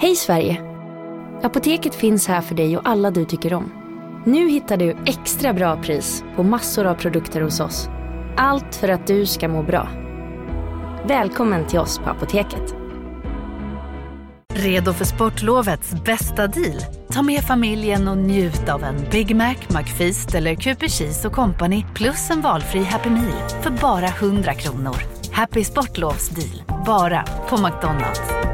Hej Sverige! Apoteket finns här för dig och alla du tycker om. Nu hittar du extra bra pris på massor av produkter hos oss. Allt för att du ska må bra. Välkommen till oss på Apoteket. Redo för sportlovets bästa deal? Ta med familjen och njut av en Big Mac, McFeast eller Cooper Cheese och Company plus en valfri Happy Meal för bara 100 kronor. Happy Sportlovs deal, bara på McDonalds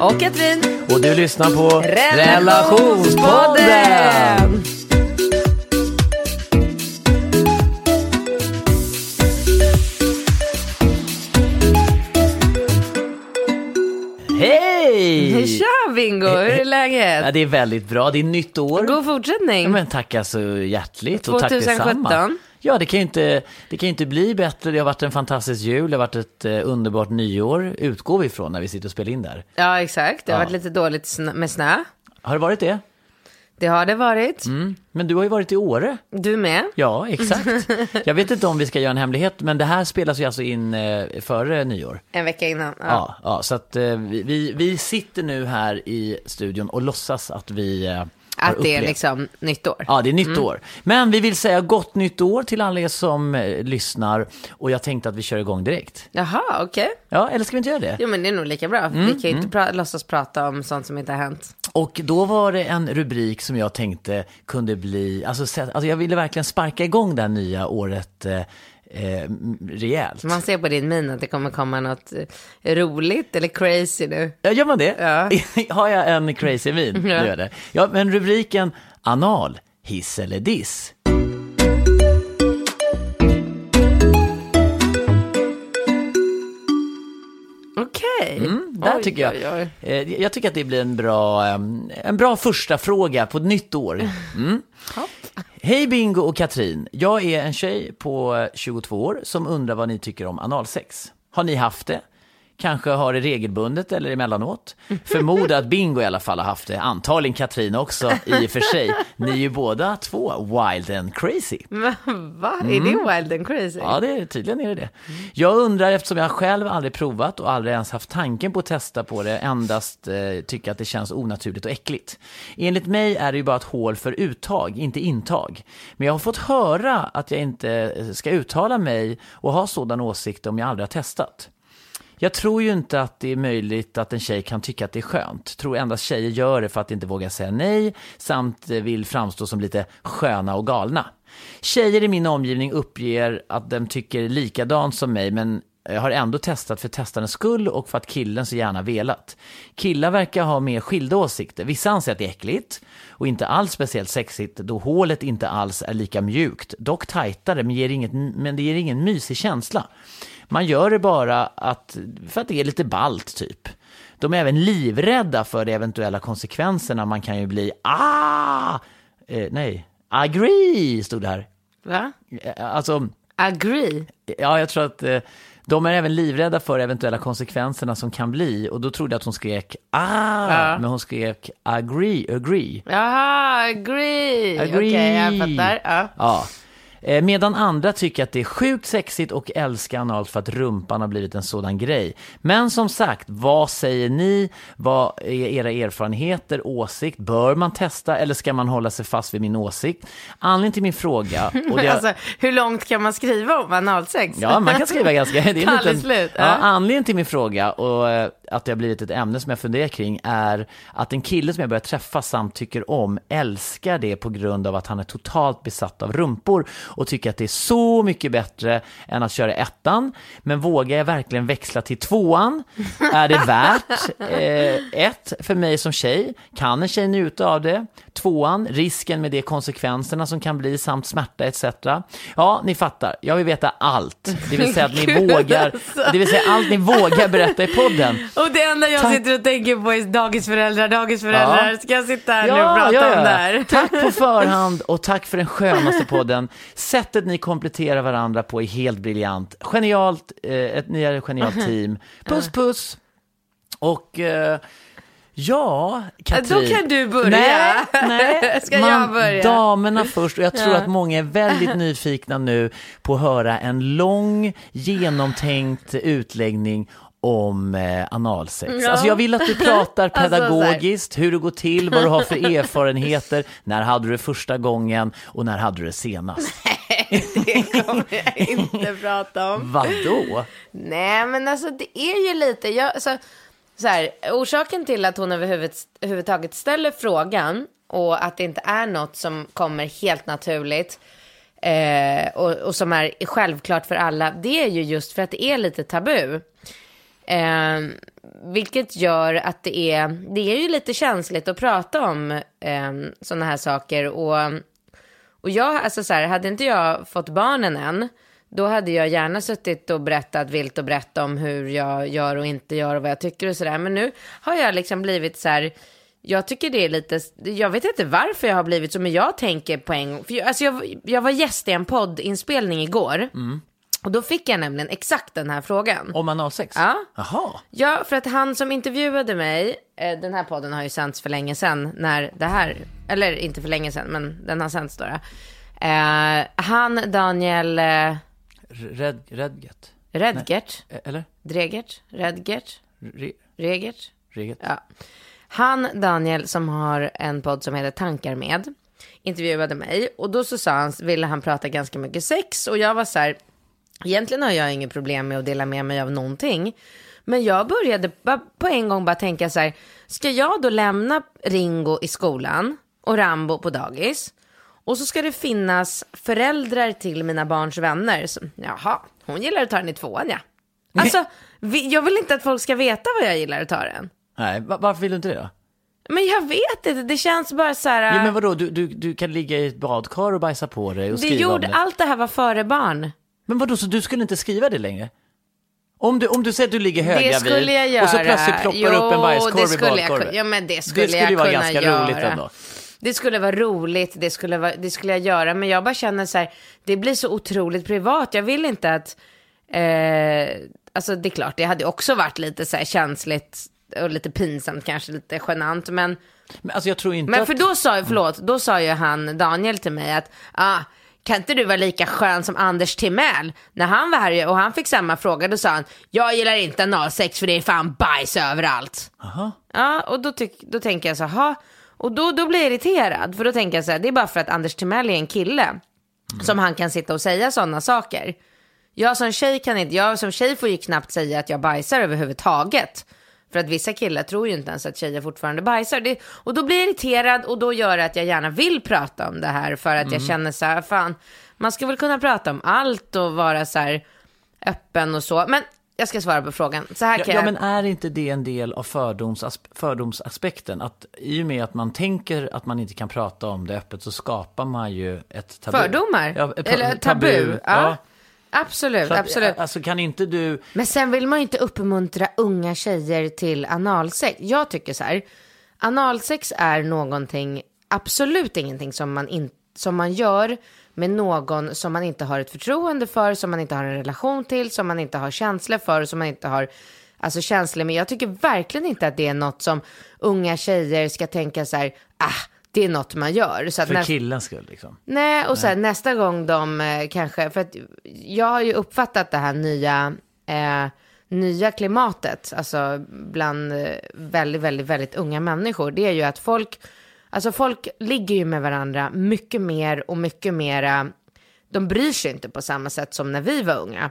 och Katrin. och du lyssnar på Relationspodden! Hej! Tja Bingo, hur är Ja, läget? det är väldigt bra, det är nytt år. God fortsättning. Ja, men tackar så hjärtligt och tack 2017. Ja, det kan, ju inte, det kan ju inte bli bättre. Det har varit en fantastisk jul, det har varit ett eh, underbart nyår, utgår vi ifrån när vi sitter och spelar in där. Ja, exakt. Det har Ja. varit lite dåligt med snö. Har det varit det? Det har det varit. Mm. Men du har ju varit i Åre. Du med. Ja, exakt. Jag vet inte om vi ska göra en hemlighet, men det här spelas ju alltså in eh, före nyår. En vecka innan. Ja. Ja, ja så att eh, vi, vi, vi sitter nu här i studion och låtsas att vi Att det är liksom nytt år. Ja, det är nytt år. Men vi vill säga gott nytt år till alla er som eh, lyssnar. Och jag tänkte att vi kör igång direkt. Jaha, okej. Ja, eller ska vi inte göra det? Jo, men det är nog lika bra. Mm, Vi kan ju inte pra- låtsas prata om sånt som inte har hänt. Och då var det en rubrik som jag tänkte kunde bli, alltså, så- alltså jag ville verkligen sparka igång det här nya året eh, eh, rejält. Man ser på din min att det kommer komma något eh, roligt eller crazy nu. Ja, gör man det? Ja. Har jag en crazy min? Ja. Gör det. Ja, men rubriken anal, hiss eller diss. Okej. Mm, där Oj, tycker jag. oj, oj. Eh, jag tycker att det blir en bra, en bra första fråga på ett nytt år. Mm. Hej Bingo och Katrin. Jag är en tjej på 22 år som undrar vad ni tycker om analsex. Har ni haft det? Kanske har det regelbundet eller emellanåt. Förmodar att Bingo i alla fall har haft det. Antagligen Katrin också i och för sig. Ni är ju båda två wild and crazy. Va? Är det wild and crazy? Mm. Ja, det är, tydligen är det det. Jag undrar, eftersom jag själv aldrig provat och aldrig ens haft tanken på att testa på det, endast eh, tycker att det känns onaturligt och äckligt. Enligt mig är det ju bara ett hål för uttag, inte intag. Men jag har fått höra att jag inte eh, ska uttala mig och ha sådan åsikt om jag aldrig har testat. Jag tror ju inte att det är möjligt att en tjej kan tycka att det är skönt. Tror endast tjejer gör det för att inte våga säga nej samt vill framstå som lite sköna och galna. Tjejer i min omgivning uppger att de tycker likadant som mig men jag har ändå testat för testandets skull och för att killen så gärna velat. Killar verkar ha mer skilda åsikter. Vissa anser att det är äckligt och inte alls speciellt sexigt då hålet inte alls är lika mjukt. Dock tajtare men, ger inget, men det ger ingen mysig känsla. Man gör det bara att, för att det är lite balt typ. De är även livrädda för de eventuella konsekvenserna. Man kan ju bli ah, eh, nej, agree stod det här. Va? Eh, Alltså, Agree? ja jag tror att eh, de är även livrädda för eventuella konsekvenserna som kan bli. Och då trodde jag att hon skrek ah, Ja. men hon skrek agree, agree. Jaha, agree. Agree. Okej, jag fattar. Ja. Ja. Eh, Medan andra tycker att det är sjukt sexigt och älskar analt för att rumpan har blivit en sådan grej. Men som sagt, vad säger ni? Vad är era erfarenheter, åsikt? Bör man testa eller ska man hålla sig fast vid min åsikt? Anledningen till min fråga... Och det, Alltså, hur långt kan man skriva om analsex? Ja, man kan skriva ganska... Det är liten, ja. anledningen till min fråga och eh, att det har blivit ett ämne som jag funderar kring är att en kille som jag börjar träffa samt tycker om älskar det på grund av att han är totalt besatt av rumpor och tycker att det är så mycket bättre än att köra ettan. Men vågar jag verkligen växla till tvåan? Är det värt? Eh, ett, för mig som tjej, kan en tjej njuta av det? tvåan, risken med de konsekvenserna som kan bli samt smärta etc. Ja, ni fattar. Jag vill veta allt. Det vill säga att ni vågar, alltså. det vill säga allt ni vågar berätta i podden. Och det enda jag Tack. sitter och tänker på är dagisföräldrar, dagisföräldrar. Ja. Ska jag sitta här nu och prata om det här? Tack på förhand och tack för den skönaste podden. Sättet ni kompletterar varandra på är helt briljant. Genialt, eh, ett ni är ett genialt team. Puss puss! Och eh, ja, Katrin. Då kan du börja. Nej, nej. Ska jag börja? Damerna först och jag tror Ja. att många är väldigt nyfikna nu på att höra en lång genomtänkt utläggning om eh, analsex. Ja. Alltså jag vill att du pratar Alltså, pedagogiskt, hur det går till, vad du har för erfarenheter, när hade du det första gången och när hade du det senast? Det kommer jag inte prata om. Vadå? Nej, men alltså det är ju lite, jag, alltså, så här, orsaken till att hon överhuvud- överhuvudtaget ställer frågan och att det inte är något som kommer helt naturligt eh, och, och som är självklart för alla, det är ju just för att det är lite tabu. Eh, vilket gör att det är, det är ju lite känsligt att prata om eh, sådana här saker. Och, och jag, alltså så här, hade inte jag fått barnen än, då hade jag gärna suttit och berättat vilt och berättat om hur jag gör och inte gör och vad jag tycker och sådär. Men nu har jag liksom blivit så här, jag tycker det är lite, jag vet inte varför jag har blivit så, men jag tänker på en gång, för jag, alltså jag, jag var gäst i en poddinspelning igår. Mm. Och då fick jag nämligen exakt den här frågan. Om analsex? Ja. Jaha. Ja, för att han som intervjuade mig, eh, den här podden har ju sänts för länge sedan när det här, eller inte för länge sedan, men den har sänts då. då. Eh, han, Daniel eh, Red, Redget? Redgert, Eh, Eller? Dregert, Redgert, Re, Regert. reget? Ja. Han, Daniel, som har en podd som heter Tankar med, intervjuade mig och då så sa han, ville han prata ganska mycket sex och jag var så här, egentligen har jag inget problem med att dela med mig av någonting. Men jag började på en gång bara tänka så här, ska jag då lämna Ringo i skolan och Rambo på dagis? Och så ska det finnas föräldrar till mina barns vänner. Som, Jaha, hon gillar att ta den i tvåan ja. Alltså, vi, jag vill inte att folk ska veta vad jag gillar att ta den. Nej, va- varför vill du inte det då? Men jag vet inte, det känns bara så här. Ja, men vadå, du, du, du kan ligga i ett badkar och bajsa på dig och det skriva om gjorde, det. allt det här var före barn. Men vadå, så du skulle inte skriva det längre? Om du, om du säger att du ligger höggravid och så plötsligt ploppar Jo, upp en bajskorv det i skulle jag badkorven. kunna- ja, men det skulle det skulle jag vara kunna ganska göra. roligt ändå. Det skulle vara roligt, det skulle, vara, det skulle jag göra. Men jag bara känner så här, det blir så otroligt privat. Jag vill inte att, eh, alltså det är klart, det hade också varit lite så här känsligt och lite pinsamt, kanske lite genant. Men, Men alltså jag tror inte men att... för då sa, förlåt, då sa ju han, Daniel till mig att, ah, kan inte du vara lika skön som Anders Timell? När han var här och han fick samma fråga, då sa han, jag gillar inte analsex för det är fan bajs överallt. Aha. Ja, och då, tyck, då tänker jag så här, och då, då blir jag irriterad. För då tänker jag så här, det är bara för att Anders Timell är en kille. Som han kan sitta och säga sådana saker. Jag som tjej kan inte, jag som tjej får ju knappt säga att jag bajsar överhuvudtaget. För att vissa killar tror ju inte ens att tjejer fortfarande bajsar. Det, och då blir jag irriterad och då gör det att jag gärna vill prata om det här. För att jag känner så här, fan, man ska väl kunna prata om allt och vara så här öppen och så. Men jag ska svara på frågan. Så här Ja, kan ja, jag... men är inte det en del av fördoms, fördomsaspekten? Att i och med att man tänker att man inte kan prata om det öppet så skapar man ju ett tabu. Fördomar? Ja, ett Eller tabu? Ja. Absolut, att, absolut. Alltså kan inte du... Men sen vill man ju inte uppmuntra unga tjejer till analsex. Jag tycker så här, analsex är någonting, absolut ingenting som man, in, som man gör med någon som man inte har ett förtroende för, som man inte har en relation till, som man inte har känslor för, som man inte har alltså känslor med. Jag tycker verkligen inte att det är något som unga tjejer ska tänka så här, ah, det är något man gör. Så att För när- killens skull liksom. Nej, och så här, nästa gång de eh, kanske, för att jag har ju uppfattat det här nya, eh, nya klimatet, alltså bland eh, väldigt, väldigt, väldigt unga människor, det är ju att folk, alltså folk ligger ju med varandra mycket mer och mycket mera, de bryr sig inte på samma sätt som när vi var unga.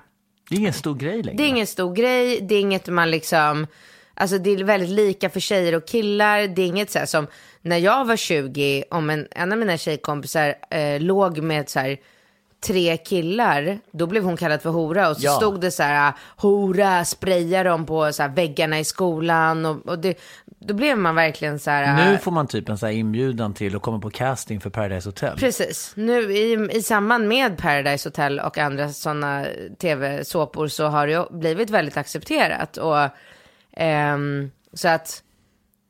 Det är ingen stor grej längre. Det är ingen stor grej, det är inget man liksom, alltså det är väldigt lika för tjejer och killar. Det är inget så här som när jag var 20, om en, en av mina tjejkompisar eh, låg med så här tre killar, då blev hon kallad för hora och så Ja. stod det så här hora, spraya dem på så här, väggarna i skolan och, och det, då blev man verkligen så här. Nu äh, får man typ en så här inbjudan till att komma på casting för Paradise Hotel. Precis. Nu i, i samband med Paradise Hotel och andra sådana tv-såpor så har det blivit väldigt accepterat. Och, ehm, så att,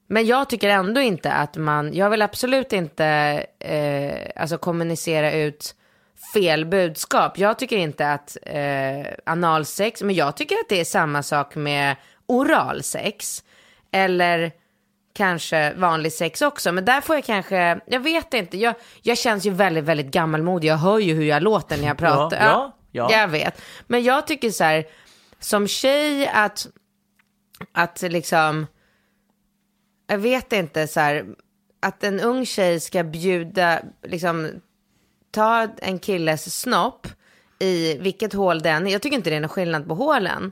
men jag tycker ändå inte att man, jag vill absolut inte eh, alltså kommunicera ut fel budskap. Jag tycker inte att eh, analsex, men jag tycker att det är samma sak med oralsex. Eller kanske vanlig sex också. Men där får jag kanske, jag vet inte, jag, jag känns ju väldigt, väldigt gammalmodig. Jag hör ju hur jag låter när jag pratar. ja, ja. Jag vet. Men jag tycker så här, som tjej att, att liksom, jag vet inte så här, att en ung tjej ska bjuda, liksom, ta en killes snopp i vilket hål den. Jag tycker inte det är någon skillnad på hålen.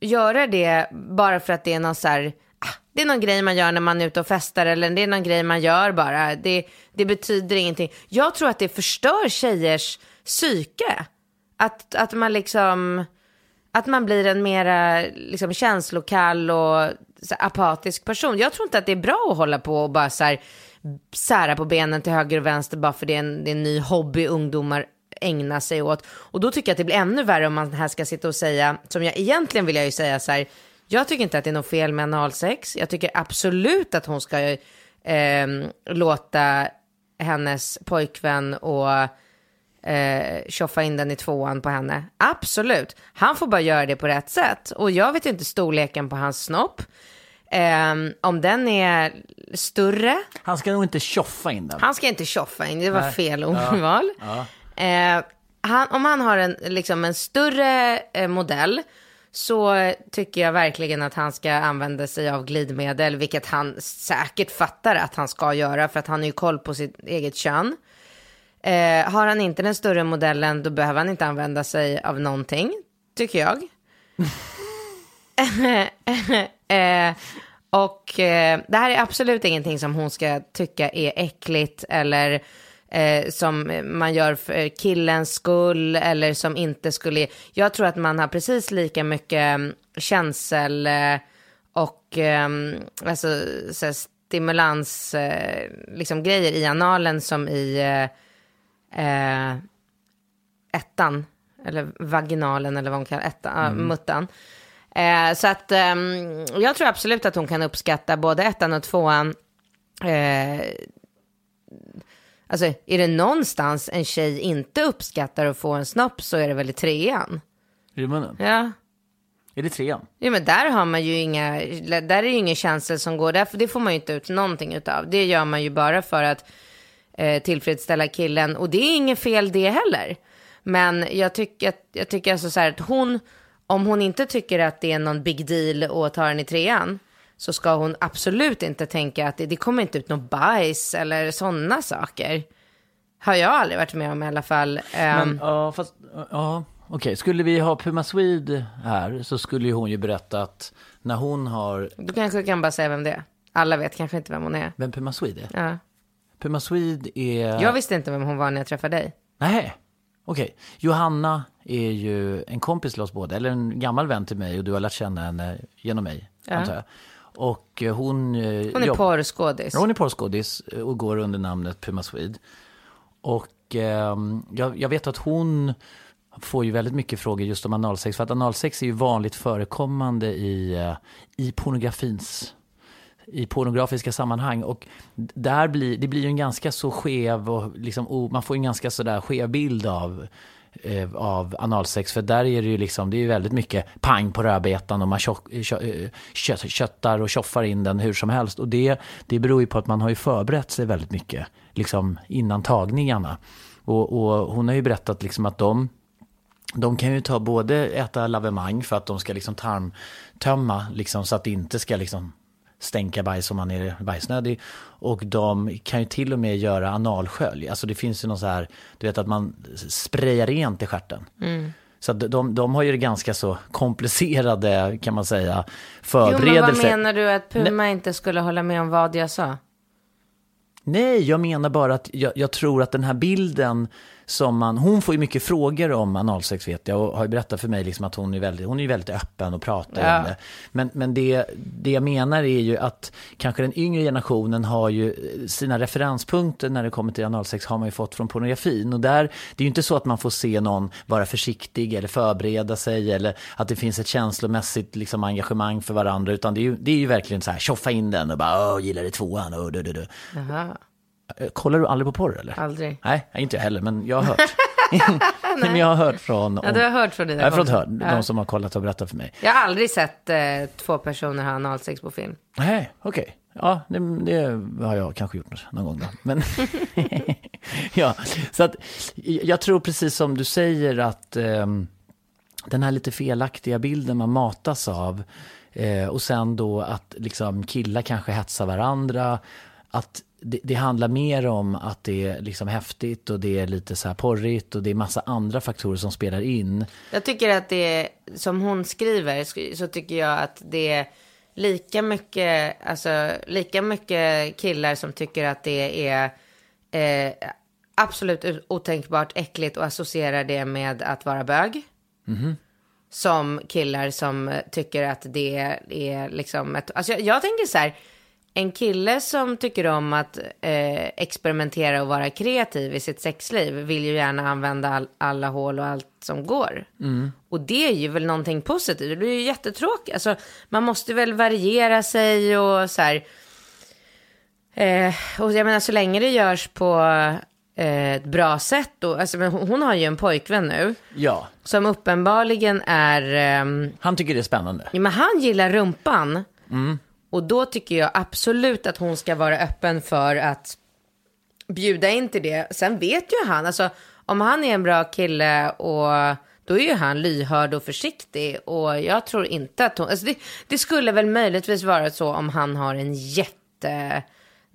Göra det bara för att det är någon så här, ah, det är någon grej man gör när man är ute och festar eller det är någon grej man gör bara. Det, det betyder ingenting. Jag tror att det förstör tjejers psyke. Att, att man liksom, att man blir en mera liksom, känslokall och så, apatisk person. Jag tror inte att det är bra att hålla på och bara så här, sära på benen till höger och vänster bara för det är en, det är en ny hobby ungdomar ägnar sig åt. Och då tycker jag att det blir ännu värre om man här ska sitta och säga, som jag egentligen vill jag ju säga så här, jag tycker inte att det är något fel med analsex. Jag tycker absolut att hon ska eh, låta hennes pojkvän och eh, tjoffa in den i tvåan på henne. Absolut. Han får bara göra det på rätt sätt. Och jag vet inte storleken på hans snopp. Eh, om den är större. Han ska nog inte tjoffa in den. Han ska inte tjoffa in, det var Nej. fel ordval. Ja. Eh, han, om han har en, liksom en större eh, modell så tycker jag verkligen att han ska använda sig av glidmedel, vilket han säkert fattar att han ska göra för att han har ju koll på sitt eget kön. Eh, har han inte den större modellen då behöver han inte använda sig av någonting, tycker jag. eh, och eh, det här är absolut ingenting som hon ska tycka är äckligt eller eh, som man gör för killens skull eller som inte skulle... Jag tror att man har precis lika mycket mm, känsel eh, och eh, alltså, stimulans, eh, liksom grejer i analen som i eh, eh, ettan, eller vaginalen eller vad hon kallar ettan, mm. muttan. Eh, så att eh, jag tror absolut att hon kan uppskatta både ettan och tvåan. Eh, alltså är det någonstans en tjej inte uppskattar att få en snopp så är det väl i trean. Munnen? Ja. Är det trean? Ja men där har man ju inga, där är ju ingen känsla som går, där, för det får man ju inte ut någonting utav. Det gör man ju bara för att eh, tillfredsställa killen och det är inget fel det heller. Men jag tycker, att, jag tycker alltså så här att hon, om hon inte tycker att det är någon big deal att ta den i trean så ska hon absolut inte tänka att det, det kommer inte ut någon bajs eller sådana saker. Har jag aldrig varit med om i alla fall. Men, Um, ja, fast, ja, okej. Skulle vi ha Puma Swede här så skulle ju hon ju berätta att när hon har, du kanske kan bara säga vem det är. Alla vet kanske inte vem hon är. vem Puma Swede är? Ja. Puma Swede är... Jag visste inte vem hon var när jag träffade dig. Nej, okej. Johanna är ju en kompis till oss båda, eller en gammal vän till mig och du har lärt känna henne genom mig, Ja. antar jag. Och eh, hon... eh, Hon är jobb- porrskådis. Hon är porrskådis eh, och går under namnet Puma Swede. Och ehm, jag, jag vet att hon får ju väldigt mycket frågor just om analsex. För att analsex är ju vanligt förekommande i, eh, i pornografins i pornografiska sammanhang. Och där blir, det blir ju en ganska så skev och liksom, man får en ganska sådär skev bild av, eh, av analsex. För där är det ju liksom, det är ju väldigt mycket pang på rödbetan och man tjock, eh, eh, kö, köttar och tjoffar in den hur som helst. Och det, det beror ju på att man har ju förberett sig väldigt mycket liksom innan tagningarna. Och, och hon har ju berättat liksom att de de kan ju ta både äta lavemang för att de ska liksom tarmtömma liksom så att det inte ska liksom stänka bajs om man är bajsnödig. Och de kan ju till och med göra analskölj. Alltså det finns ju någon så här, du vet att man sprayar rent i stjärten. Så att de, de har ju ganska så komplicerade kan man säga Jo, förberedelser. men vad menar du att Puma inte skulle hålla med om vad jag sa? Nej, jag menar bara att jag, jag, tror att den här bilden som man, hon får ju mycket frågor om analsex vet jag och har ju berättat för mig liksom att hon är väldigt, hon är väldigt öppen och pratar Ja. om det. Men, men det, det jag menar är ju att kanske den yngre generationen har ju sina referenspunkter när det kommer till analsex har man ju fått från pornografin. Och där, det är ju inte så att man får se någon vara försiktig eller förbereda sig eller att det finns ett känslomässigt liksom, engagemang för varandra. Utan det är ju, det är ju verkligen så här, tjoffa in den och bara, gillar det tvåan, och du, du, du. Jaha, Eh, Kollar du aldrig på porr eller? aldrig. Nej, inte jag heller, men jag har hört. men jag har hört från... Ja, du har hört från dina Jag har fått kompisar. Ja. de som har kollat och berättat för mig. Jag har aldrig sett eh, två personer ha analsex på film. Nej, okej. Ja, det, det har jag kanske gjort någon gång då. Men ja, så att jag tror precis som du säger att ehm, den här lite felaktiga bilden man matas av eh, och sen då att liksom killar kanske hetsar varandra. Att det, det handlar mer om att det är liksom häftigt och det är lite så här porrigt och det är massa andra faktorer som spelar in. Jag tycker att det som hon skriver, sk- så tycker jag att det är lika mycket, alltså lika mycket killar som tycker att det är eh, absolut otänkbart äckligt och associerar det med att vara bög. Som killar som tycker att det är liksom ett, alltså jag, jag tänker så här, en kille som tycker om att eh, experimentera och vara kreativ i sitt sexliv vill ju gärna använda all, alla hål och allt som går. Och det är ju väl någonting positivt. Det blir ju jättetråkigt. Alltså, man måste väl variera sig och så här. Eh, och jag menar så länge det görs på eh, ett bra sätt. Och, alltså, men hon har ju en pojkvän nu. Ja, Som uppenbarligen är... ehm, han tycker det är spännande. Men han gillar rumpan. Och då tycker jag absolut att hon ska vara öppen för att bjuda in till det. Sen vet ju han, alltså om han är en bra kille och då är ju han lyhörd och försiktig. Och jag tror inte att hon, alltså det, det skulle väl möjligtvis vara så om han har en jätte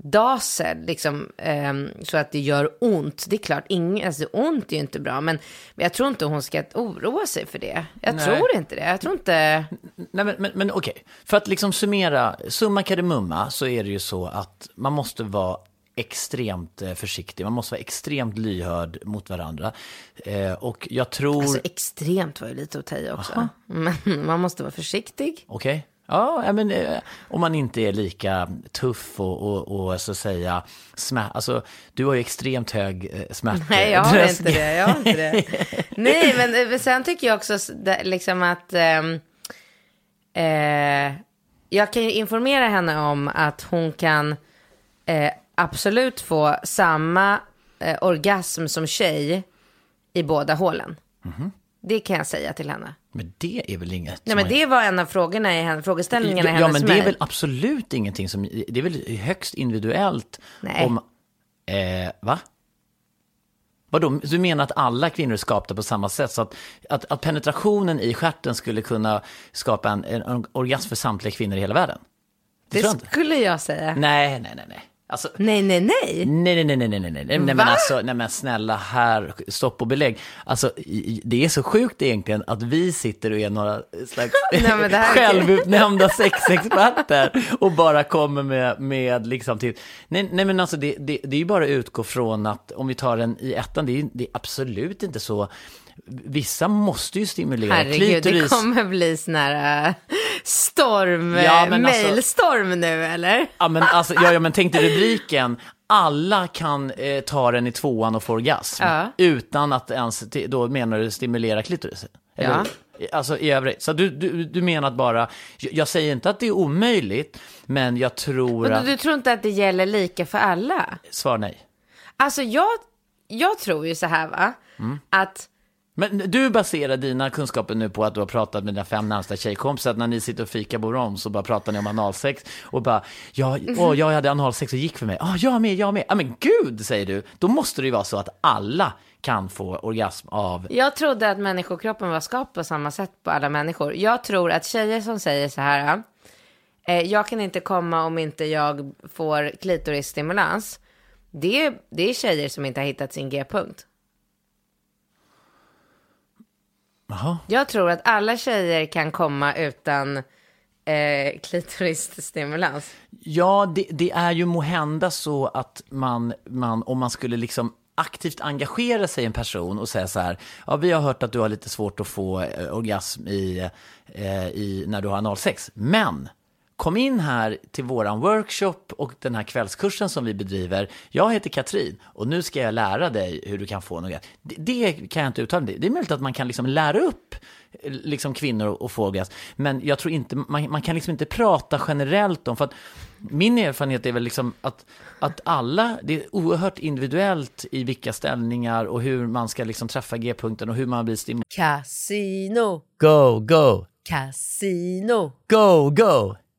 dasel, liksom, ehm, så att det gör ont. Det är klart, ing, alltså, ont är ju inte bra, men, men jag tror inte hon ska oroa sig för det. Jag Nej. tror inte det. Jag tror inte... Nej, men, men, men okej, för att liksom summera, summa kardemumma så är det ju så att man måste vara extremt eh, försiktig, man måste vara extremt lyhörd mot varandra. Eh, och jag tror... Alltså extremt var ju lite att ta i också. Men man måste vara försiktig. Okej. Ja, ja, men eh, om man inte är lika tuff och, och, och så att säga, smär, alltså du har ju extremt hög eh, smärta. Nej, jag har inte det. Jag har inte det. Nej, men eh, sen tycker jag också liksom att ehm, eh, jag kan ju informera henne om att hon kan eh, absolut få samma eh, orgasm som tjej i båda hålen. Det kan jag säga till henne. Men det är väl inget... Nej, men det var en av frågorna i henne, frågeställningarna i Ja, hennes men det är väl absolut ingenting som, det är väl högst individuellt. Nej. Om, eh, va? Vadå, du menar att alla kvinnor är skapta på samma sätt? Så att, att, att penetrationen i stjärten skulle kunna skapa en, en orgasm för samtliga kvinnor i hela världen? Det jag inte. skulle jag säga. Nej, nej, nej, nej. Alltså, Nej, nej, nej. Nej, nej, nej, nej, nej, nej, nej, nej, men alltså, nej men snälla här, stopp och belägg. Alltså, det är så sjukt egentligen att vi sitter och är några slags Nej, självutnämnda sexexperter och bara kommer med, med liksom till, nej, nej men alltså det, det, det är ju bara att utgå från att om vi tar den i ettan, det är, det är absolut inte så, vissa måste ju stimulera Herregud, det klitoris. kommer bli sån här äh, storm, Ja, men alltså- mailstorm nu eller? Ja men, alltså, ja, ja, men tänk dig rubriken. Alla kan eh, ta den i tvåan och få orgasm. Ja. Utan att ens, då menar du stimulera klitoris? Eller, Ja. Alltså i övrigt. Så du, du, du menar att bara, jag, säger inte att det är omöjligt, men jag tror Och att, du, du tror inte att det gäller lika för alla? svar nej. Alltså jag, jag tror ju så här va, Mm. att Men du baserar dina kunskaper nu på att du har pratat med dina fem närmsta tjejkompisar, att när ni sitter och fikar Borom så bara pratar ni om analsex och bara, ja, åh, jag hade analsex och gick för mig, ja, jag med, jag med, ja men gud, säger du, då måste det ju vara så att alla kan få orgasm av, jag trodde att människokroppen var skapt på samma sätt på alla människor. Jag tror att tjejer som säger så här, eh, jag kan inte komma om inte jag får klitorisstimulans. Det, det är tjejer som inte har hittat sin G-punkt. Jaha, Jag tror att alla tjejer kan komma utan eh, klitorisstimulans. Ja, det, det är ju måhända så att man, man, om man skulle liksom aktivt engagera sig i en person och säga så här, ja vi har hört att du har lite svårt att få eh, orgasm i, eh, i, när du har analsex, men kom in här till våran workshop och den här kvällskursen som vi bedriver. Jag heter Katrin och nu ska jag lära dig hur du kan få något. Det, det kan jag inte uttala mig. Det är möjligt att man kan liksom lära upp eh, liksom kvinnor att få orgasm, men jag tror inte, man, man kan liksom inte prata generellt om, för att min erfarenhet är väl liksom att, att alla, det är oerhört individuellt i vilka ställningar och hur man ska liksom träffa G-punkten och hur man blir stimulerad. Casino, Go, go, casino, go, go!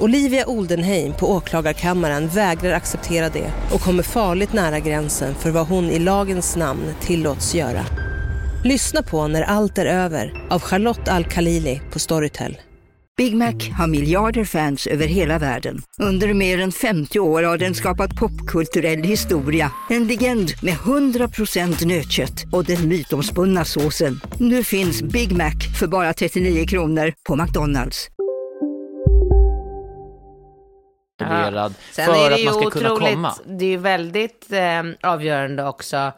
Olivia Oldenheim på åklagarkammaren vägrar acceptera det och kommer farligt nära gränsen för vad hon i lagens namn tillåts göra. Lyssna på När allt är över av Charlotte Al-Khalili på Storytel. Big Mac har miljarder fans över hela världen. Under mer än 50 år har den skapat popkulturell historia. En legend med 100% nötkött och den mytomspunna såsen. Nu finns Big Mac för bara 39 kronor på McDonalds. Isolerad Sen för att man ska kunna otroligt, komma. det är ju väldigt eh, avgörande också,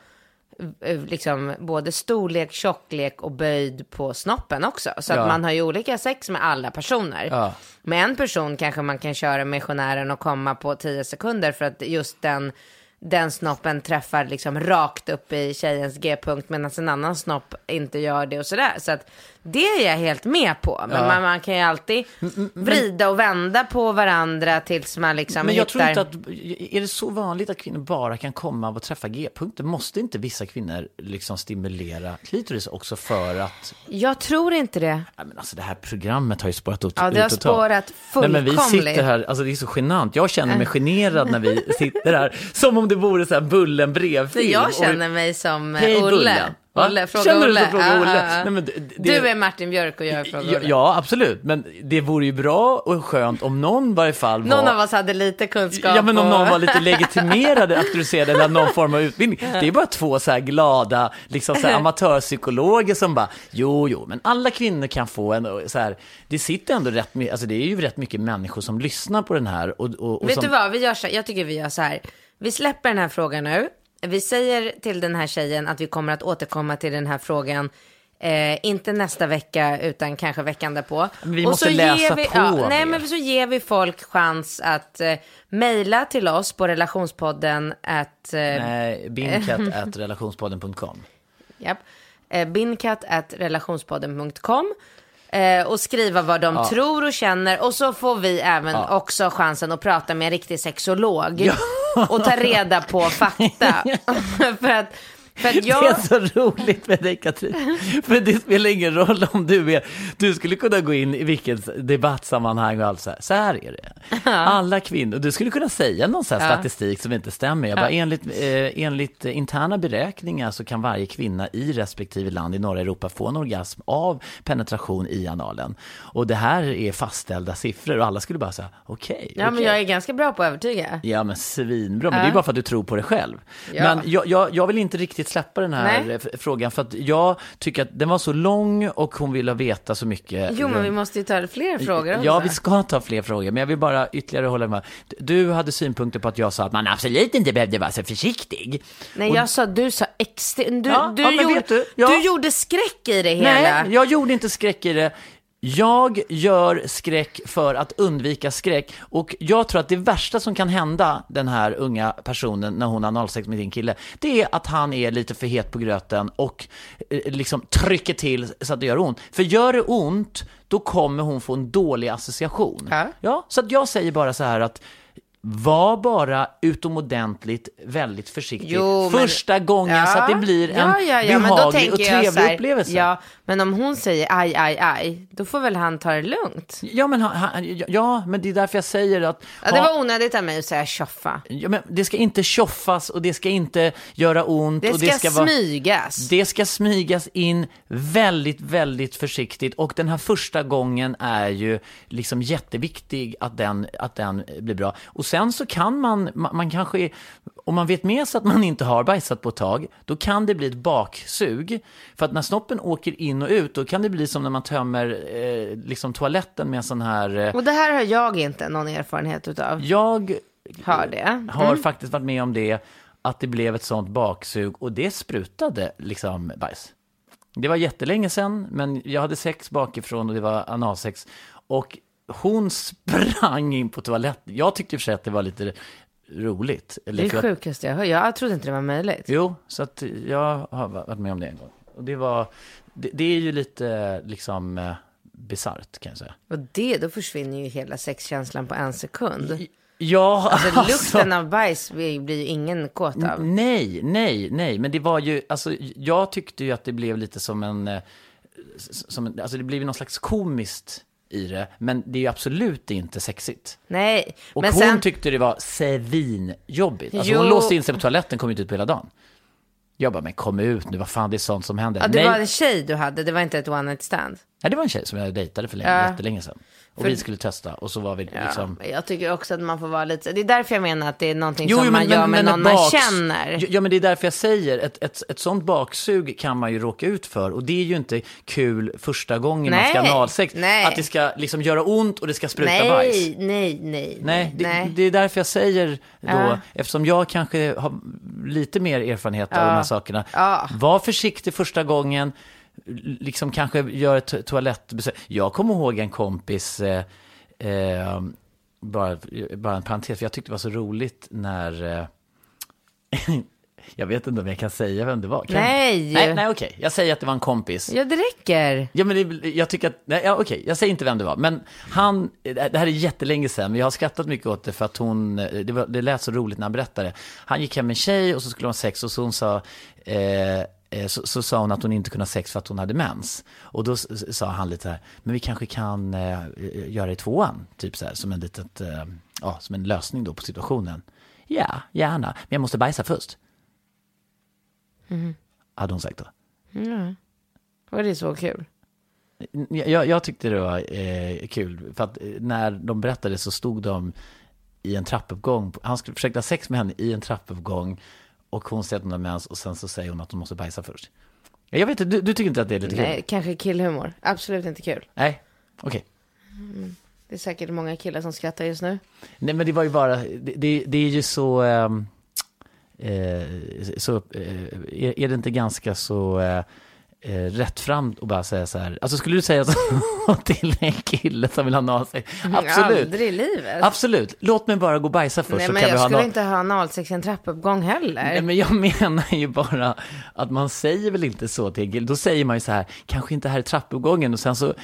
eh, liksom både storlek, tjocklek och böjd på snoppen också. Så Ja. att man har ju olika sex med alla personer. Ja. Med en person kanske man kan köra missionären och komma på 10 sekunder för att just den, den snoppen träffar liksom rakt upp i tjejens g-punkt medan en annan snopp inte gör det och sådär. Så att det är jag helt med på. Men Ja. man, man kan ju alltid vrida och vända på varandra tills man liksom Men jag hittar... tror inte att, är det så vanligt att kvinnor bara kan komma att träffa G-punkter? Måste inte vissa kvinnor liksom stimulera klitoris också för att, Jag tror inte det. nej men alltså det här programmet har ju spårat ut Ja, det har spårat Nej men vi fullkomligt. sitter här, alltså det är så genant. Jag känner mig generad när vi sitter här, som om det vore så här Bullen För brevfilm. jag Och känner mig som eh, Hej Olle. Bullen. Olle, fråga Känner du Olle. som fråga Ja, Olle? ja, ja. Nej, det- det- Du är Martin Björk och jag är fråga Ja, Olle. ja, absolut. Men det vore ju bra och skönt om någon i varje fall var... Någon av oss hade lite kunskap. Ja, men om och- någon var lite legitimerad, auktoriserad eller någon form av utbildning. Det är bara två så här glada, liksom så här amatörpsykologer som bara, jo, jo, men alla kvinnor kan få en, så här, det sitter ändå rätt mycket, alltså det är ju rätt mycket människor som lyssnar på den här. Och, och, och Vet som, du vad, vi gör så här, jag tycker vi gör så här. Vi släpper den här frågan nu. Vi säger till den här tjejen att vi kommer att återkomma till den här frågan. Eh, inte nästa vecka utan kanske veckan därpå. Vi Och måste så läsa ger vi, på ja. Nej men så ger vi folk chans att eh, mejla till oss på relationspodden att eh, Nej, binkat.relationspodden.com. Japp. Eh, binkat at relationspodden.com. Eh, och skriva vad de tror och känner. Och så får vi även också chansen att prata med en riktig sexolog. Och ta reda på fakta. för att, för jag... Det är så roligt med dig Katrin. För det spelar ingen roll om du är, du skulle kunna gå in i vilket debattsammanhang och allt så här. Så här är det. Alla kvinnor, du skulle kunna säga någon så här statistik som inte stämmer. Jag bara, enligt, eh, enligt interna beräkningar så kan varje kvinna i respektive land i norra Europa få en orgasm av penetration i analen. Och det här är fastställda siffror och alla skulle bara säga, okej. Ja, men okej. jag är ganska bra på att övertyga. Ja men svinbra, men det är bara för att du tror på det själv. Ja. Men jag, jag, jag vill inte riktigt riktigt släppa den här Nej. frågan för att jag tycker att den var så lång och hon ville veta så mycket. Jo, men vi måste ju ta fler frågor också. Ja, vi ska ta fler frågor, men jag vill bara ytterligare hålla med. Du hade synpunkter på att jag sa att man absolut inte behövde vara så försiktig. Nej, jag sa, du sa extra... Du, Ja, du, ja, gjorde, du, ja. du gjorde skräck i det hela. Nej, jag gjorde inte skräck i det. Jag gör skräck för att undvika skräck. Och jag tror att det värsta som kan hända den här unga personen när hon har analsex med din kille, det är att han är lite för het på gröten och eh, liksom trycker till så att det gör ont. För gör det ont, då kommer hon få en dålig association. Ja. Ja, så att jag säger bara så här att var bara utomordentligt väldigt försiktig Jo, men- första gången så att det blir en ja, ja, ja, men behaglig och trevlig här, upplevelse. Ja, men om hon säger aj, aj, aj, då får väl han ta det lugnt. Ja men, han, ja, men det är därför jag säger att... Ja, det var onödigt av mig att säga tjoffa. ja, men det ska inte tjoffas och det ska inte göra ont. Det och ska, det ska vara, smygas. Det ska smygas in väldigt, väldigt försiktigt. Och den här första gången är ju liksom jätteviktig att den, att den blir bra. Och sen så kan man, man, man kanske, om man vet med sig att man inte har bajsat på ett tag, då kan det bli ett baksug. För att när snoppen åker in och ut, då kan det bli som när man tömmer eh, liksom toaletten med en sån här... Eh, Och det här har jag inte någon erfarenhet utav. jag Hör det. har Mm. faktiskt varit med om det, att det blev ett sånt baksug och det sprutade liksom bajs. Det var jättelänge sedan, men jag hade sex bakifrån och det var analsex. Och hon sprang in på toaletten. Jag tyckte i och för sig att det var lite roligt. Det Eller är för det jag, sjukaste jag hör. Jag trodde inte det var möjligt. jo, så att jag har varit med om det en gång. Och det var, det, det är ju lite liksom eh, bisarrt kan jag säga. Och det, då försvinner ju hela sexkänslan på en sekund. Ja, Alltså lukten av bajs blir ju ingen kåt av. Nej, nej, nej, men det var ju, alltså jag tyckte ju att det blev lite som en, eh, som en alltså det blev någon slags komiskt i det, men det är ju absolut inte sexigt. Nej, Och men hon sen... tyckte det var svinjobbigt. Alltså Jo. hon låste in sig på toaletten, kom inte ut på hela dagen. Jag bara, men kom ut nu, vad fan det är sånt som händer. Ja, det nej, var en tjej du hade, det var inte ett one night stand. Nej, det var en tjej som jag dejtade för länge, Ja. jättelänge sedan. Och För- vi skulle testa och så var vi Ja, liksom... men jag tycker också att man får vara lite, det är därför jag menar att det är någonting Jo, som jo, man gör med någon ett man baks- känner. Ja, men det är därför jag säger, ett, ett, ett sånt baksug kan man ju råka ut för. Och det är ju inte kul första gången man ska Nej, ha analsex. nej. Att det ska liksom göra ont och det ska spruta bajs. Nej, nej, nej, Nej, det, nej. det är därför jag säger då, Ja. eftersom jag kanske har lite mer erfarenhet av Ja. de här sakerna. Var försiktig första gången, liksom kanske gör ett to- toalettbesök. Jag kommer ihåg en kompis, eh, eh, bara, bara en parentes, för jag tyckte det var så roligt när... Eh, jag vet inte om jag kan säga vem det var. Kan Nej. Nej, nej okej. Jag säger att det var en kompis. Ja, det räcker. Ja, men det, jag tycker att, nej, ja, okej, jag säger inte vem det var, men han, det här är jättelänge sedan, men jag har skrattat mycket åt det för att hon, det, var, det lät så roligt när han berättade. Han gick hem med en tjej och så skulle de ha sex och så hon sa, eh, eh, så, så sa hon att hon inte kunde ha sex för att hon hade mens. Och då sa han lite här, men vi kanske kan eh, göra det i tvåan, typ så här, som en litet, eh, ja, som en lösning då på situationen. Ja, gärna, men jag måste bajsa först. Hade hon sagt då. Och det är så kul. Jag, jag tyckte det var eh, kul, för att eh, när de berättade så stod de i en trappuppgång. Han skulle försöka ha sex med henne i en trappuppgång och hon säger att hon har mens och sen så säger hon att hon måste bajsa först. Ja, Jag vet inte, du, du tycker inte att det är lite kul? Nej, kanske killhumor. Absolut inte kul. Nej, okej. Det är säkert många killar som skrattar just nu. Nej, men det var ju bara, det, det, det är ju så, ehm, eh, så eh, är, är det inte ganska så eh, eh, rätt fram och bara säga så här, alltså skulle du säga så till en kille som vill ha analsex? Absolut. Aldrig i livet. Absolut. Låt mig bara gå och bajsa först Nej, så men kan jag skulle no- inte ha analsex i en trappuppgång heller. Nej, men jag menar ju bara att man säger väl inte så till en kille. Då säger man ju så här, kanske inte här i trappuppgången och sen så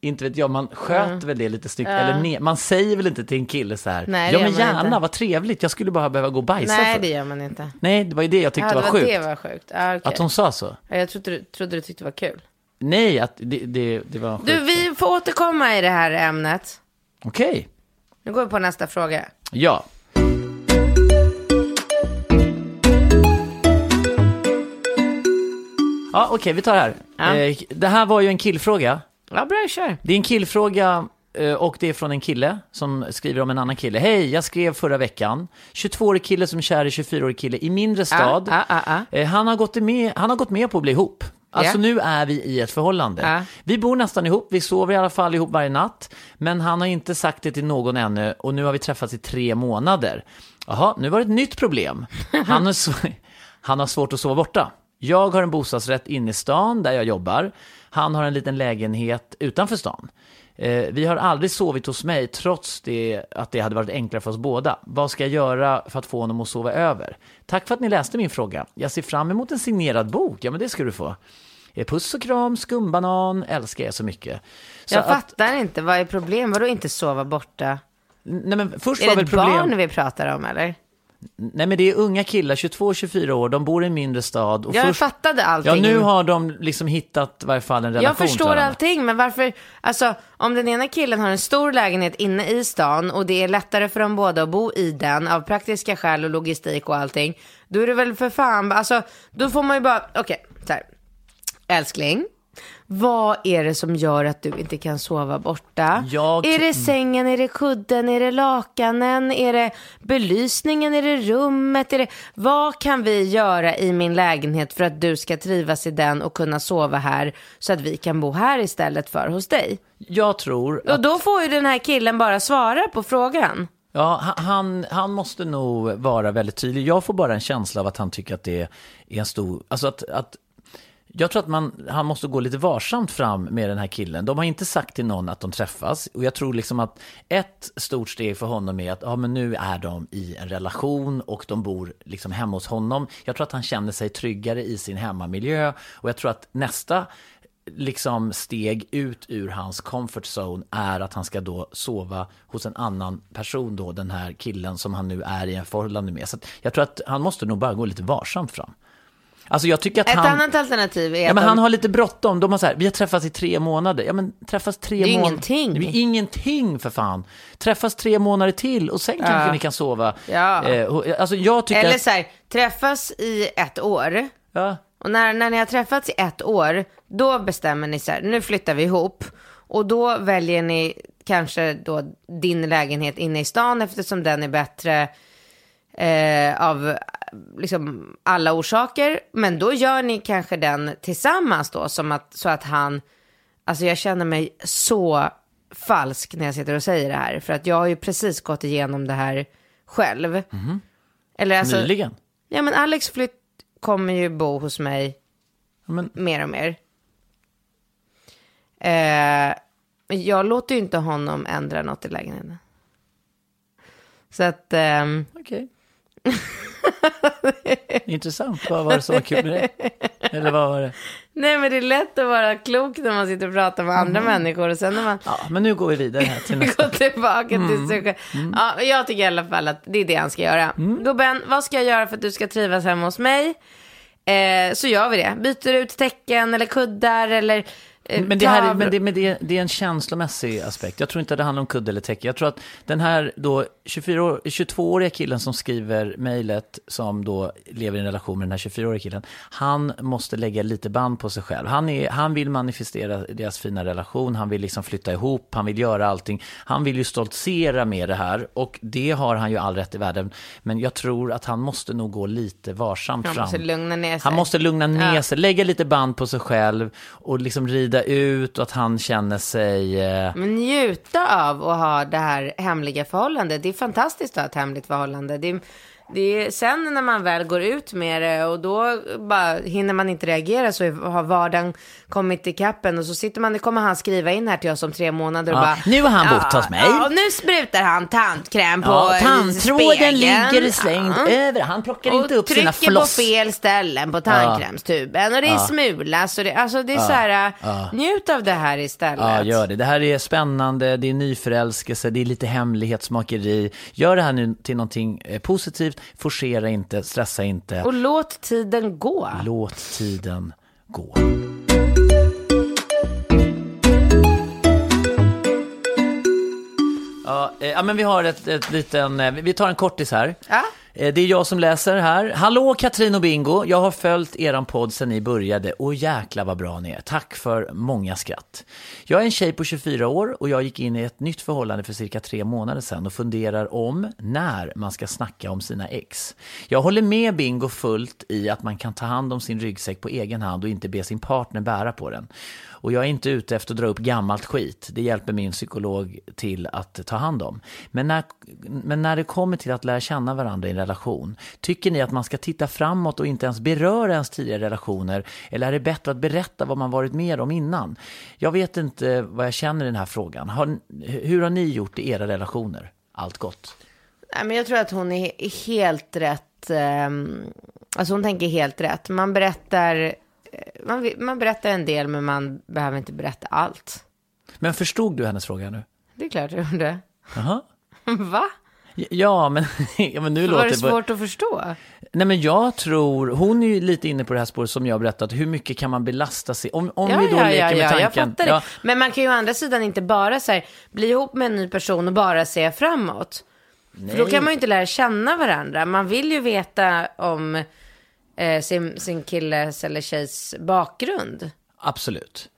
inte vet jag, man sköter väl det lite snyggt. Eller ner. Man säger väl inte till en kille så här, Nej, ja men gärna, inte. vad trevligt, jag skulle bara behöva gå och bajsa Nej, för. det gör man inte. Nej, det var ju det jag tyckte Ja, var det sjukt. det var sjukt. Ja, okej. Att hon sa så. ja, jag trodde du, trodde du tyckte det var kul. Nej, att det, det, det var sjukt. Du, vi får återkomma i det här ämnet. Okej, Nu går vi på nästa fråga. ja. Ja, okej, vi tar det här. Ja. Eh, det här var ju en killfråga. Ja, bra, kör. Det är en killfråga eh, och det är från en kille som skriver om en annan kille. Hej, jag skrev förra veckan. 22-årig kille som är kär i 24-årig kille i mindre stad. ah, ah, ah. Eh, Han, har gått med, han har gått med på att bli ihop. Alltså Ja. nu är vi i ett förhållande. Ja. Vi bor nästan ihop, vi sover i alla fall ihop varje natt. Men han har inte sagt det till någon ännu och nu har vi träffats i tre månader. Jaha, nu var det ett nytt problem. Han har, sv- han har svårt att sova borta. Jag har en bostadsrätt inne i stan där jag jobbar. Han har en liten lägenhet utanför stan. Eh, vi har aldrig sovit hos mig trots det, att det hade varit enklare för oss båda. Vad ska jag göra för att få honom att sova över? Tack för att ni läste min fråga. Jag ser fram emot en signerad bok. Ja, men det ska du få. Eh, Puss och kram, skumbanan, älskar er så mycket. Så Jag att, fattar inte, vad är problemet? Vadå inte sova borta? nej, men först Är det väl ett problem... barn vi pratar om eller? Nej, men det är unga killar, 22-24 år, de bor i en mindre stad. Och Jag först... fattade allting. Ja, nu har de liksom hittat i varje fall en relation Jag förstår allting, men varför, alltså om den ena killen har en stor lägenhet inne i stan och det är lättare för dem båda att bo i den av praktiska skäl och logistik och allting, då är det väl för fan, alltså då får man ju bara, okej, så här. Älskling, vad är det som gör att du inte kan sova borta? Jag- Är det sängen, är det kudden, är det lakanen, är det belysningen, är det rummet? Är det... Vad kan vi göra i min lägenhet för att du ska trivas i den och kunna sova här så att vi kan bo här istället för hos dig? Jag tror Och då får ju den här killen bara svara på frågan. Ja, ha- han, han måste nog vara väldigt tydlig. Jag får bara en känsla av att han tycker att det är en stor... Alltså att, att jag tror att man, han måste gå lite varsamt fram med den här killen. De har inte sagt till någon att de träffas. Och jag tror liksom att ett stort steg för honom är att ja, men nu är de i en relation och de bor liksom hemma hos honom. Jag tror att han känner sig tryggare i sin hemmamiljö. Och jag tror att nästa liksom steg ut ur hans comfort zone är att han ska då sova hos en annan person då, den här killen som han nu är i en förhållande med. Så att jag tror att han måste nog bara gå lite varsamt fram. Alltså jag tycker att Ett han... annat alternativ är Ja, att men de... han har lite bråttom. De har så här, vi har träffats i tre månader. Ja, men träffas tre Det är månader. ingenting. Det är ingenting för fan. Träffas tre månader till och sen kanske ni kan sova. Ja. Eh, alltså jag tycker Eller så här, träffas i ett år. Ja. Och när, när ni har träffats i ett år, då bestämmer ni så här, nu flyttar vi ihop. Och då väljer ni kanske då din lägenhet inne i stan eftersom den är bättre eh, av liksom alla orsaker. Men då gör ni kanske den tillsammans då, som att, så att han, alltså jag känner mig så falsk när jag sitter och säger det här. För att jag har ju precis gått igenom det här själv. Eller alltså, Nyligen. Ja men Alex flytt kommer ju bo hos mig Ja, men, mer och mer. Eh, jag låter ju inte honom ändra något i lägenheten. Så att, ehm, Okej. Intressant. Vad var det som var kul med det? Eller vad var det? nej men det är lätt att vara klok när man sitter och pratar med andra människor och sen när man Ja, men nu går vi vidare här till nästa. går tillbaka till sig själv. Ja, jag tycker i alla fall att det är det han ska göra. Gubben, vad ska jag göra för att du ska trivas hemma hos mig? Eh, så gör vi det. Byter ut täcken eller kuddar eller Men, det, här men, det, men det, det är en känslomässig aspekt. Jag tror inte att det handlar om kudde eller täcke. Jag tror att den här då 24 år, 22-åriga killen som skriver mejlet, som då lever i en relation med den här 24-åriga killen, han måste lägga lite band på sig själv. Han, är, han vill manifestera deras fina relation, han vill liksom flytta ihop, han vill göra allting. Han vill ju stoltsera med det här och det har han ju all rätt i världen. Men jag tror att han måste nog gå lite varsamt Han fram. måste lugna ner sig. Han måste lugna ner sig, lägga lite band på sig själv och liksom rida ut och att han känner sig... Eh, Men njuta av att ha det här hemliga förhållandet. Det är fantastiskt att ha ett hemligt förhållande. Det är, det är, sen när man väl går ut med det och då bara hinner man inte reagera så har vardagen kommit i kappen och så sitter man, det kommer han skriva in här till oss om tre månader och Ja, bara. nu har han bott hos mig." Ja, och nu sprutar han tandkräm på ja, tandtråden spegeln. ligger slängd Ja. över, han plockar Och inte upp sina trycker på floss. fel ställen på tandkrämstuben och det är smulas och det, alltså det är så här, njut av det här istället. Ja, gör det. Det här är spännande, det är nyförälskelse, det är lite hemlighetsmakeri. Gör det här nu till någonting eh, positivt, forcera inte, stressa inte. Och låt tiden gå. Låt tiden gå. Ja, eh, ja, men vi har ett, ett liten, eh, vi tar en kortis här. Ja. Eh, det är jag som läser här. Hallå Katrin och Bingo, jag har följt eran podd sedan ni började och jäkla vad bra ni är. Tack för många skratt. Jag är en tjej på 24 år och jag gick in i ett nytt förhållande för cirka tre månader sedan och funderar om när man ska snacka om sina ex. Jag håller med Bingo fullt i att man kan ta hand om sin ryggsäck på egen hand och inte be sin partner bära på den. Och jag är inte ute efter att dra upp gammalt skit. Det hjälper min psykolog till att ta hand om. Men när, men när det kommer till att lära känna varandra i en relation, tycker ni att man ska titta framåt och inte ens beröra ens tidigare relationer? Eller är det bättre att berätta vad man varit med om innan? Jag vet inte vad jag känner i den här frågan. Har, hur har ni gjort i era relationer? Allt gott. Nej, men jag tror att hon är helt rätt. ehm, alltså hon tänker helt rätt. Man berättar, eh, man, man berättar en del men man behöver inte berätta allt. Men förstod du hennes fråga nu? Det är klart jag gjorde. Jaha. Va? Ja, men, ja, men nu Var låter det svårt att förstå? Nej men jag tror, hon är ju lite inne på det här spåret som jag har berättat, hur mycket kan man belasta sig? Om, om vi då leker med tanken. jag fattar det. Ja, Men man kan ju å andra sidan inte bara så här, bli ihop med en ny person och bara se framåt. För då kan man ju inte lära känna varandra. Man vill ju veta om eh, sin, sin killes eller tjejs bakgrund. absolut.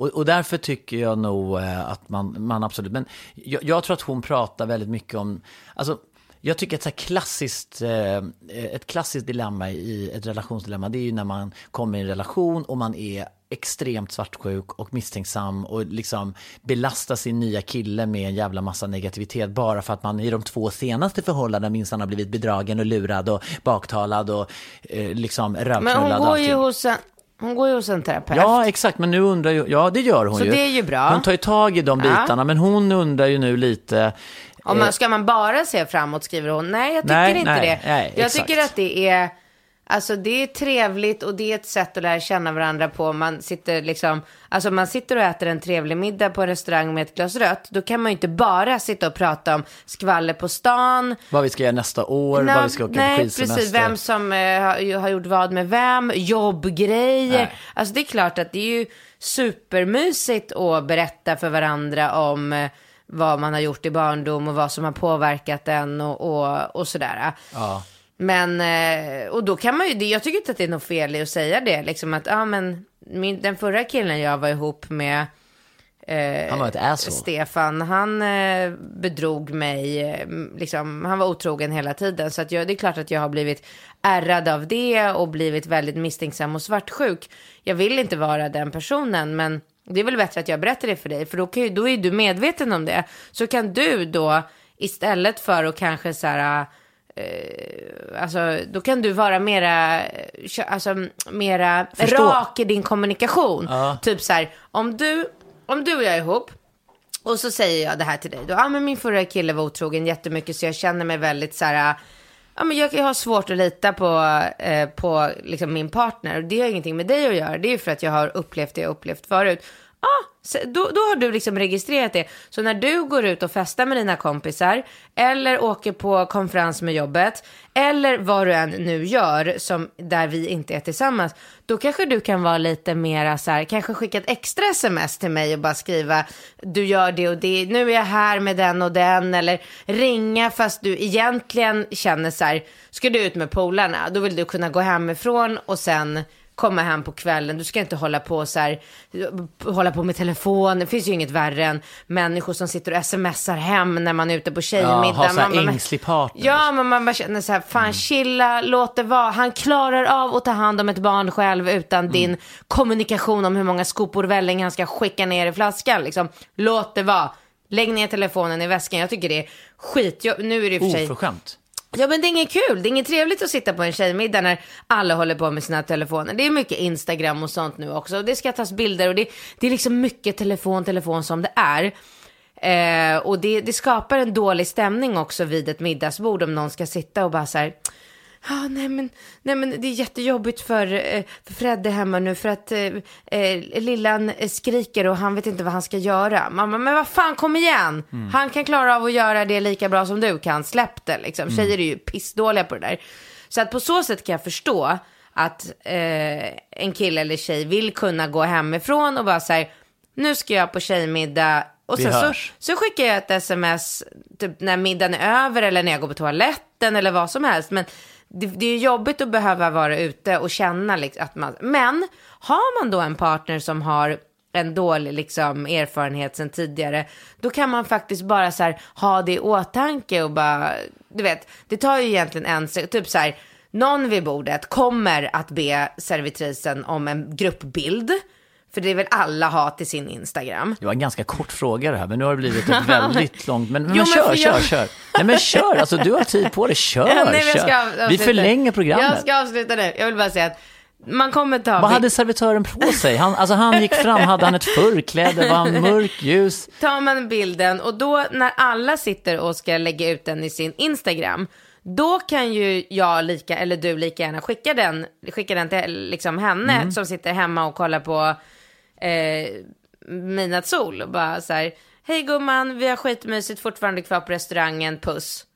Och, och därför tycker jag nog eh, att man, man absolut, men jag, jag tror att hon pratar väldigt mycket om, alltså jag tycker ett så här klassiskt, eh, ett klassiskt dilemma i ett relationsdilemma, det är ju när man kommer i en relation och man är extremt svartsjuk och misstänksam och liksom belastar sin nya kille med en jävla massa negativitet bara för att man i de två senaste förhållandena minsann har blivit bedragen och lurad och baktalad och eh, liksom Men rövknullad hon och går, ju hos en, hon går ju hos en terapeut. Ja, exakt. Men nu undrar ju, ja det gör hon Så ju. det är ju bra. Hon tar ju tag i de bitarna, men hon undrar ju nu lite. Om man, ska man bara se framåt skriver hon. Nej, jag tycker Nej, inte nej, det. nej, jag exakt. tycker att det är, alltså det är trevligt och det är ett sätt att lära känna varandra på. Man sitter liksom, alltså man sitter och äter en trevlig middag på en restaurang med ett glas rött. Då kan man ju inte bara sitta och prata om skvaller på stan. Vad vi ska göra nästa år, Nå- vad vi ska åka nej, på skidsemester. precis. Vem som eh, har, gjort vad med vem, jobbgrejer. Nej. Alltså det är klart att det är ju supermysigt att berätta för varandra om eh, vad man har gjort i barndom och vad som har påverkat en och, och, och sådär. Ja. Men, eh, och då kan man ju, det- jag tycker inte att det är något fel i att säga det, liksom att, ja men, min, den förra killen jag var ihop med, Han var ett asshole. Stefan, han eh, bedrog mig, eh, liksom, han var otrogen hela tiden. Så att jag, det är klart att jag har blivit ärrad av det och blivit väldigt misstänksam och svartsjuk. Jag vill inte vara den personen, men det är väl bättre att jag berättar det för dig, för då, kan då är du medveten om det. Så kan du då, istället för att kanske så här, eh, alltså, då kan du vara mera, eh, alltså, mera Förstå. rak i din kommunikation. Ja. Typ så här, om du, om du och jag är ihop, och så säger jag det här till dig då. Ja, men min förra kille var otrogen jättemycket så jag känner mig väldigt så här. Ja, men jag, jag har svårt att lita på, eh, på liksom min partner. Och det har ingenting med dig att göra. Det är ju för att jag har upplevt det jag upplevt förut. Ah, då, då har du liksom registrerat det. Så när du går ut och festar med dina kompisar eller åker på konferens med jobbet eller vad du än nu gör som där vi inte är tillsammans. Då kanske du kan vara lite mera så här, kanske skicka ett extra sms till mig och bara skriva du gör det och det, nu är jag här med den och den eller ringa fast du egentligen känner så här, ska du ut med polarna, då vill du kunna gå hemifrån och sen komma hem på kvällen. Du ska inte hålla på så här, hålla på med telefon. Det finns ju inget värre än människor som sitter och smsar hem när man är ute på tjejmiddag. Ja, ha så här Man- ängslig partner. Ja, men man bara känner så här, fan chilla, låt det vara. Han klarar av att ta hand om ett barn själv utan din kommunikation om hur många skopor välling han ska skicka ner i flaskan. Liksom. Låt det vara. Lägg ner telefonen i väskan. Jag tycker det är skit. Jag, nu är det i och för sig... Oförskämt. Ja men det är inget kul, det är inget trevligt att sitta på en tjejmiddag när alla håller på med sina telefoner. Det är mycket Instagram och sånt nu också. Och det ska tas bilder och det, det är liksom mycket telefon, telefon som det är. Eh, och det, det skapar en dålig stämning också vid ett middagsbord om någon ska sitta och bara så här. Ja, nej men, nej men det är jättejobbigt för, eh, för Fredde hemma nu för att eh, eh, lillan eh, skriker och han vet inte vad han ska göra. Mamma, men vad fan kom igen. Han kan klara av att göra det lika bra som du kan. Släpp det liksom. Tjejer är ju pissdåliga på det där. Så att på så sätt kan jag förstå att eh, en kille eller tjej vill kunna gå hemifrån och bara säga nu ska jag på tjejmiddag Och sen så, så skickar jag ett sms typ när middagen är över eller när jag går på toaletten eller vad som helst. Men det, det är jobbigt att behöva vara ute och känna liksom att man... Men har man då en partner som har en dålig liksom, erfarenhet sen tidigare, då kan man faktiskt bara så här, ha det i åtanke och bara, du vet, det tar ju egentligen en typ så här, någon vid bordet kommer att be servitrisen om en gruppbild, för det vill alla ha till sin Instagram. Det var en ganska kort fråga det här, men nu har det blivit ett väldigt långt. Men, men, Jo, men kör, kör, jag- kör. Nej men kör, alltså du har tid på dig. Kör, Nej, jag ska kör. Vi förlänger programmet. Jag ska avsluta nu. Jag vill bara säga att man kommer ta... Vad hade servitören på sig? Han, alltså han gick fram, hade han ett förkläde, var han mörk, ljus? tar man bilden och då när alla sitter och ska lägga ut den i sin Instagram, då kan ju jag lika, eller du lika gärna skicka den, skicka den till liksom henne Mm. som sitter hemma och kollar på eh, midnattssol och bara så här, hej gumman, vi har skitmysigt fortfarande kvar på restaurangen, puss.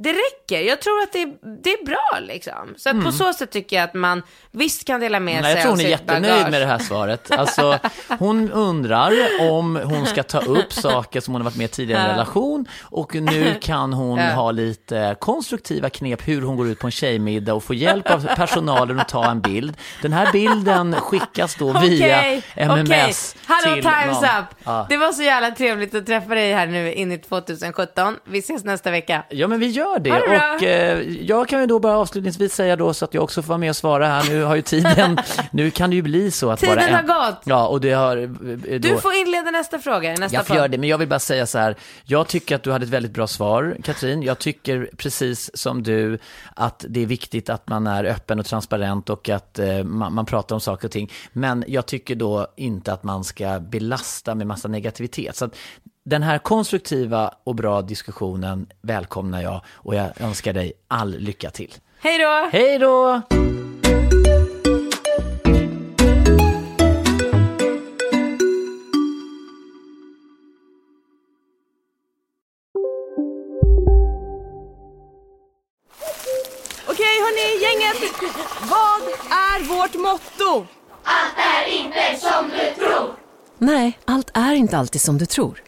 Det räcker, jag tror att det är, det är bra liksom. Så att på så sätt tycker jag att man visst kan dela med Mm. Nej, sig jag tror hon är jättenöjd bagage. med det här svaret. Alltså, hon undrar om hon ska ta upp saker som hon har varit med tidigare i en relation och nu kan hon ha lite konstruktiva knep hur hon går ut på en tjejmiddag och får hjälp av personalen att ta en bild. Den här bilden skickas då via Okej, MMS okej. Hallå, till time's någon. up! Ja. Det var så jävla trevligt att träffa dig här nu in i 2017. Vi ses nästa vecka. Ja, men vi gör Ha det och eh, jag kan ju då bara avslutningsvis säga då så att jag också får vara med och svara här. Nu har ju tiden, nu kan det ju bli så att Tiden bara en... har gått. Ja, och det har... eh, Då... Du får inleda nästa fråga nästa Jag får göra det, men jag vill bara säga så här. Jag tycker att du hade ett väldigt bra svar, Katrin. Jag tycker precis som du att det är viktigt att man är öppen och transparent och att eh, man, man pratar om saker och ting. Men jag tycker då inte att man ska belasta med massa negativitet. Så att den här konstruktiva och bra diskussionen välkomnar jag och jag önskar dig all lycka till. Hej då! Hej då! Okej hörni, gänget. Vad är vårt motto? Nej, allt är inte alltid som du tror.